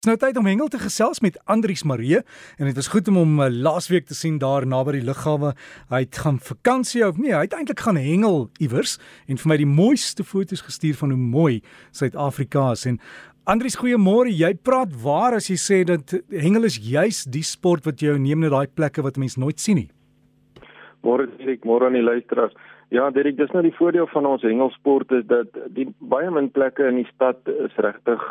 Dis nou tyd om hengel te gesels met Andrius Marie en dit was goed om hom uh, laasweek te sien daar naby die lughawe. Hy het gaan vakansie of nee, hy het eintlik gaan hengel iewers en vir my die mooiste foto's gestuur van hoe mooi Suid-Afrika is en Andrius goeiemôre. Jy praat waar as jy sê dat hengel is juis die sport wat jou neem na daai plekke wat mense nooit sien nie. Môre Dirk, môre aan die luisteraars. Ja, Dirk, dis nou die voordeel van ons hengelsport is dat die baie min plekke in die stad is regtig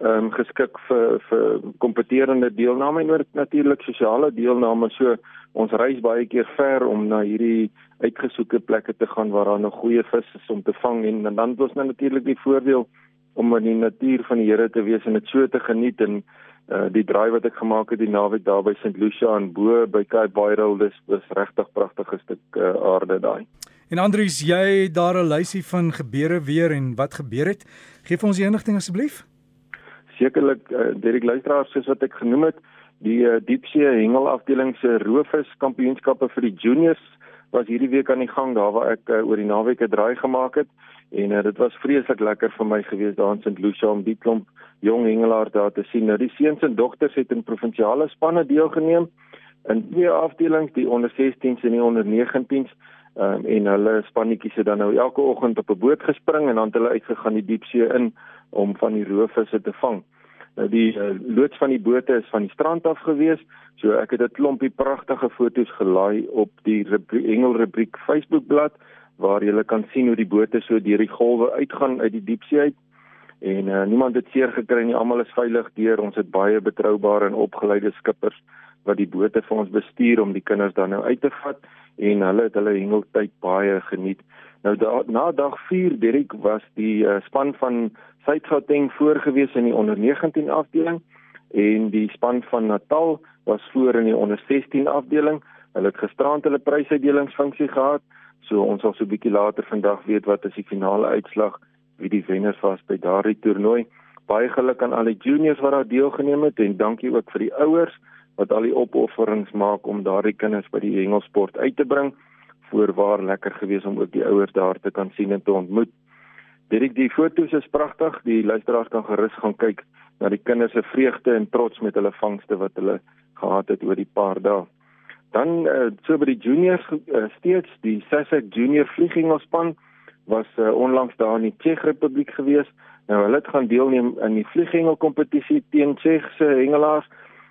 ehm um, geskik vir vir kompeterende deelname en ook natuurlik sosiale deelname. So ons reis baie keer ver om na hierdie uitgesoeke plekke te gaan waar daar nog goeie vis is om te vang en, en dan het ons nou natuurlik die voordeel om in die natuur van die Here te wees en dit so te geniet en uh, die draai wat ek gemaak het die naweek daar by St Lucia en bo by Cape Viral dis dis regtig pragtige stuk uh, aarde daai. En Andrius, jy daar 'n lysie van gebeure weer en wat gebeur het? Geef ons die inligting asseblief sekerlik uh, deur die luisteraars soos wat ek genoem het, die uh, diepsee hengelafdeling se roofvis kampioenskappe vir die juniors was hierdie week aan die gang daar waar ek uh, oor die naweek 'n draai gemaak het en uh, dit was vreeslik lekker vir my gewees daar in St Lucia om die klomp jong hengelaars daar te sien. Nou die seuns en dogters het in provinsiale spanne deelgeneem in twee afdelings, die onder 16s en die onder 19s. Um, en hulle spannetjies het dan nou elke oggend op 'n boot gespring en dan het hulle uitgegaan die diepsee in om van die roofvisse te vang. Nou die uh, loods van die bote is van die strand af gewees. So ek het 'n klompie pragtige foto's gelaai op die Engel rubriek Facebookblad waar jy kan sien hoe die bote so deur die golwe uitgaan uit die diepsee uit. En uh, niemand het seer gekry nie. Almal is veilig deur. Ons het baie betroubare en opgeleide skippers wat die bote vir ons bestuur om die kinders dan nou uit te vat en hulle het hulle hengeltyd baie geniet. Nou da, na dag 4 Dirk was die uh, span van Suid-Gauteng voorgewees in die onder 19 afdeling en die span van Natal was voor in die onder 16 afdeling. Hulle het gisterand hulle prysuitdelingsfunksie gehad. So ons sal so 'n bietjie later vandag weet wat is die finale uitslag, wie die wenners was by daardie toernooi. Baie geluk aan al die juniors wat daar deelgeneem het en dankie ook vir die ouers wat al die opofferings maak om daardie kinders by die hengelsport uit te bring. Voorwaar lekker gewees om ook die ouers daar te kan sien en te ontmoet. Dit die foto's is pragtig. Die luisteraars kan gerus gaan kyk na die kinders se vreugde en trots met hulle vangste wat hulle gehad het oor die paar dae. Dan uh, so by die juniors uh, steeds die Sasek Junior vlieghengelspan was uh, onlangs daar in die Tsjech Republiek gewees. Nou hulle het gaan deelneem aan die vlieghengelkompetisie teen Tsjechse hengelaars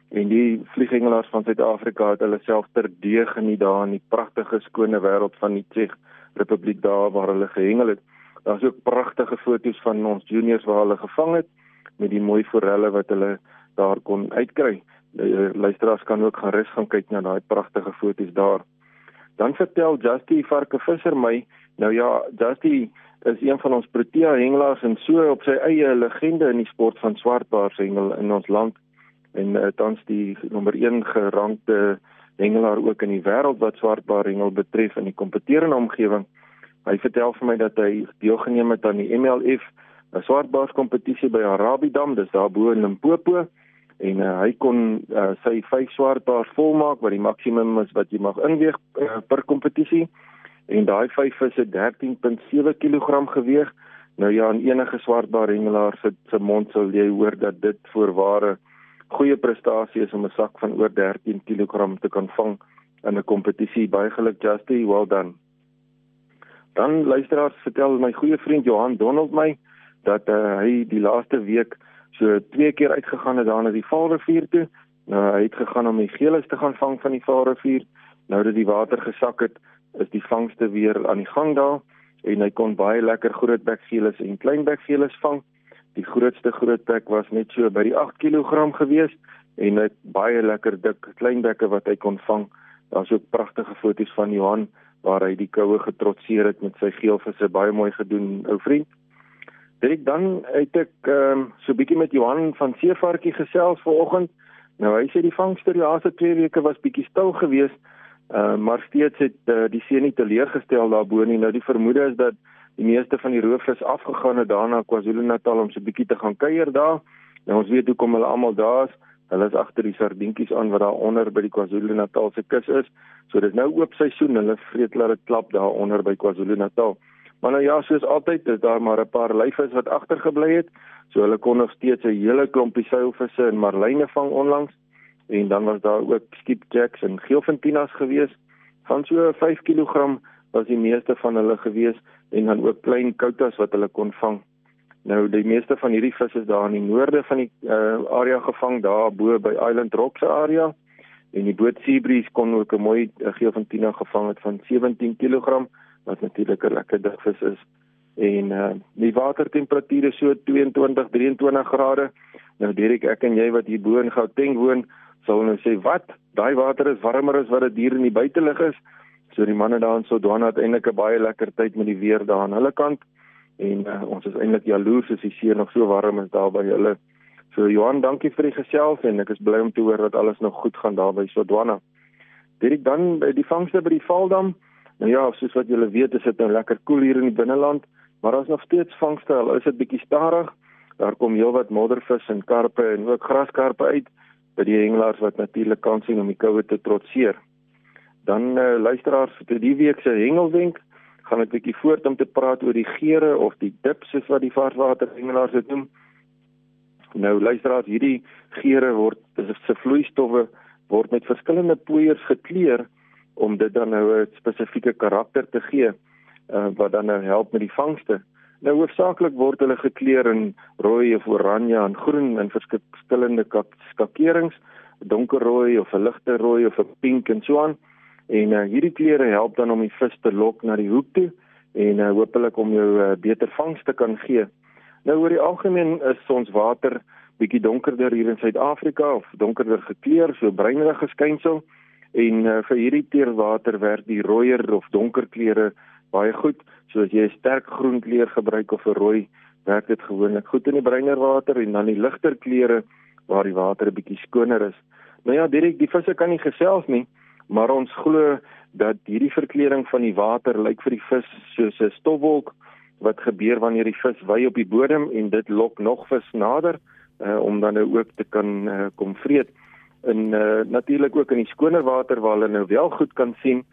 en die vlieghengelaars van Suid-Afrika het hulle self terdee geniet daar in die pragtige skone wêreld van die Tsjech Republiek daar waar hulle gehengel het. Daar's ook pragtige foto's van ons juniors waar hulle gevang het met die mooi forelle wat hulle daar kon uitkry. Die eh, luisteraars kan ook gaan rus gaan kyk na daai pragtige foto's daar. Dan vertel Justy Varkevisser my, nou ja, Justy is een van ons Protea hengelaars en so op sy eie legende in die sport van swartbaars hengel in ons land en uh, tans die nommer 1 gerankte hengelaar ook in die wêreld wat swartbaar hengel betref in die kompeterende omgewing. Hy vertel vir my dat hy deelgeneem het aan die MLF, swartbaars kompetisie by Arabidam, dis daar bo in Limpopo en uh, hy kon uh, sy vyf swartbaars volmaak wat die maksimum is wat jy mag inweeg uh, per kompetisie en daai vyf vis het 13.7 kg geweeg. Nou ja, en enige swartbaar hengelaar se se mond sal jy hoor dat dit voorware goeie prestasie is om 'n sak van oor 13 kg te kan vang in 'n kompetisie. Baie geluk Justy, well done. Dan luisteraars vertel my goeie vriend Johan Donald my dat uh, hy die laaste week so twee keer uitgegaan het daar na die Vaalrivier toe. Nou hy het gegaan om die geelis te gaan vang van die Vaalrivier. Nou dat die water gesak het, is die vangste weer aan die gang daar en hy kon baie lekker grootbek geelis en kleinbek geelis vang. Die grootste grootbek was net so by die 8 kg gewees en hy het baie lekker dik kleinbekke wat hy kon vang. Daar's ook pragtige foto's van Johan waar hy die koue getrotseer het met sy geelvisse baie mooi gedoen ou vriend. Dit dan het ek ehm um, so bietjie met Johan van Seevarkie gesels vanoggend. Nou hy sê die vangste die laaste 2 weke was bietjie stil geweest, uh, maar steeds het uh, die see nie teleurgestel daarbo nie. Nou die vermoede is dat die meeste van die roofvis afgegaan het daarna KwaZulu-Natal om so bietjie te gaan kuier daar. Nou ons weet hoekom hulle almal daar is. Hulle is agter die sardientjies aan wat daar onder by die KwaZulu-Natal se kus is. So dis nou oop seisoen. Hulle vreet dit klap daar onder by KwaZulu-Natal. Maar nou ja, soos altyd is daar maar 'n paar lyfes wat agtergebly het. So hulle kon nog steeds 'n hele klompie seilvisse en marline vang onlangs en dan was daar ook skipjacks en geelfintinas gewees van so 5 kg was die meeste van hulle gewees en dan ook klein koutas wat hulle kon vang. Nou die meeste van hierdie visse is daar in die noorde van die uh, area gevang daar bo by Island Rock se area en die boot Seabreeze kon ook 'n mooi uh, geelfintina gevang het van 17 kg wat natuurlik 'n lekker dik vis is. En uh, die watertemperatuur is so 22 23 grade. Nou Derek ek en jy wat hier bo in Gauteng woon sal nou sê wat daai water is warmer as wat dit hier in die buitelug is. So die manne daar in Sodwana het eintlik 'n baie lekker tyd met die weer daar aan hulle kant en uh, ons is eintlik jaloers as die see nog so warm is daar by hulle. So Johan, dankie vir die gesels en ek is bly om te hoor dat alles nog goed gaan daar by Sodwana. Dit dan by die vangste by die Valdam. Nou ja, soos wat julle weet, is dit nou lekker koel cool hier in die binneland, maar daar's nog steeds vangste. Al is dit bietjie stadig. Daar kom heelwat moddervis en karpe en ook graskarpe uit by die hengelaars wat natuurlik kan sien om die koue te trotseer. Dan uh, luisteraars vir die week se hengelwenk gaan ek 'n bietjie voort om te praat oor die geure of die dips soos wat die varswater hengelaars dit noem. Nou luisteraars, hierdie geure word se vloeistowwe word met verskillende poeiers gekleur om dit dan nou 'n spesifieke karakter te gee uh, wat dan nou help met die vangste. Nou hoofsaaklik word hulle gekleur in rooi of oranje en groen in verskillende skakerings, donkerrooi of 'n ligte rooi of 'n pink en so aan. En uh, hierdie kleure help dan om die vis te lok na die hoek toe en uh, hopelik om jou uh, beter vangs te kan gee. Nou oor die algemeen is ons water bietjie donkerder hier in Suid-Afrika of donkerder gekleur, so bruinerige skynsel en uh, vir hierdie teerwater werk die rooier of donker kleure baie goed. So as jy 'n sterk groen kleur gebruik of 'n rooi, werk dit gewoonlik goed in die bruiner water en dan die ligter kleure waar die water 'n bietjie skoner is. Nou ja, direk die visse kan nie gesels nie maar ons glo dat hierdie verkleuring van die water lyk vir die vis soos 'n stofwolk wat gebeur wanneer die vis wy op die bodem en dit lok nog vis nader uh, om dan nou ook te kan uh, kom vreet. En uh, natuurlik ook in die skoner water waar hulle nou wel goed kan sien,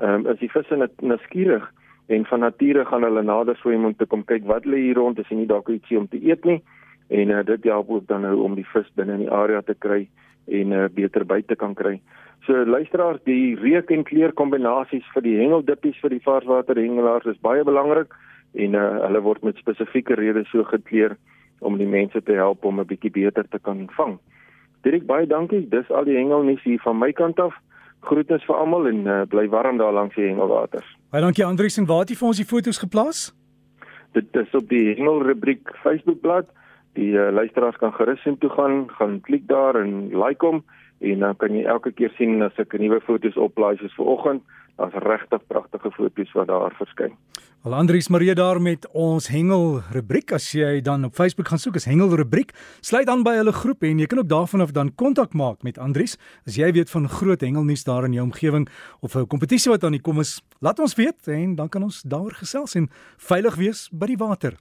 um, is die visse net nuuskierig en van nature gaan hulle nader swem om te kom kyk wat lê hier rond, as jy nie dalk iets sien om te eet nie. En uh, dit help ook dan nou om die vis binne in die area te kry en uh, beter buite kan kry. So luisteraars, die reuk en kleur kombinasies vir die hengeldippies vir die varswater hengelaars is baie belangrik en uh, hulle word met spesifieke redes so gekleur om die mense te help om 'n bietjie beter te kan vang. Dirk baie dankie. Dis al die hengelnuus hier van my kant af. Groetens vir almal en uh, bly warm daar langs die hengelwaters. Baie dankie Andrius en waar het jy vir ons die foto's geplaas? Dit is op die hengelrubriek Facebookblad. Die uh, luisteraars kan gerus in toe gaan, gaan klik daar en like hom en dan kan jy elke keer sien as ek nuwe foto's oplaai soos vanoggend, daar's regtig pragtige foto's wat daar verskyn. Al Andrius Marie daar met ons hengel rubriek as jy dan op Facebook gaan soek as hengel rubriek, sluit aan by hulle groep en jy kan ook daarvan af dan kontak maak met Andrius as jy weet van groot hengelnuus daar in jou omgewing of 'n kompetisie wat aan die kom is, laat ons weet en dan kan ons daaroor gesels en veilig wees by die water.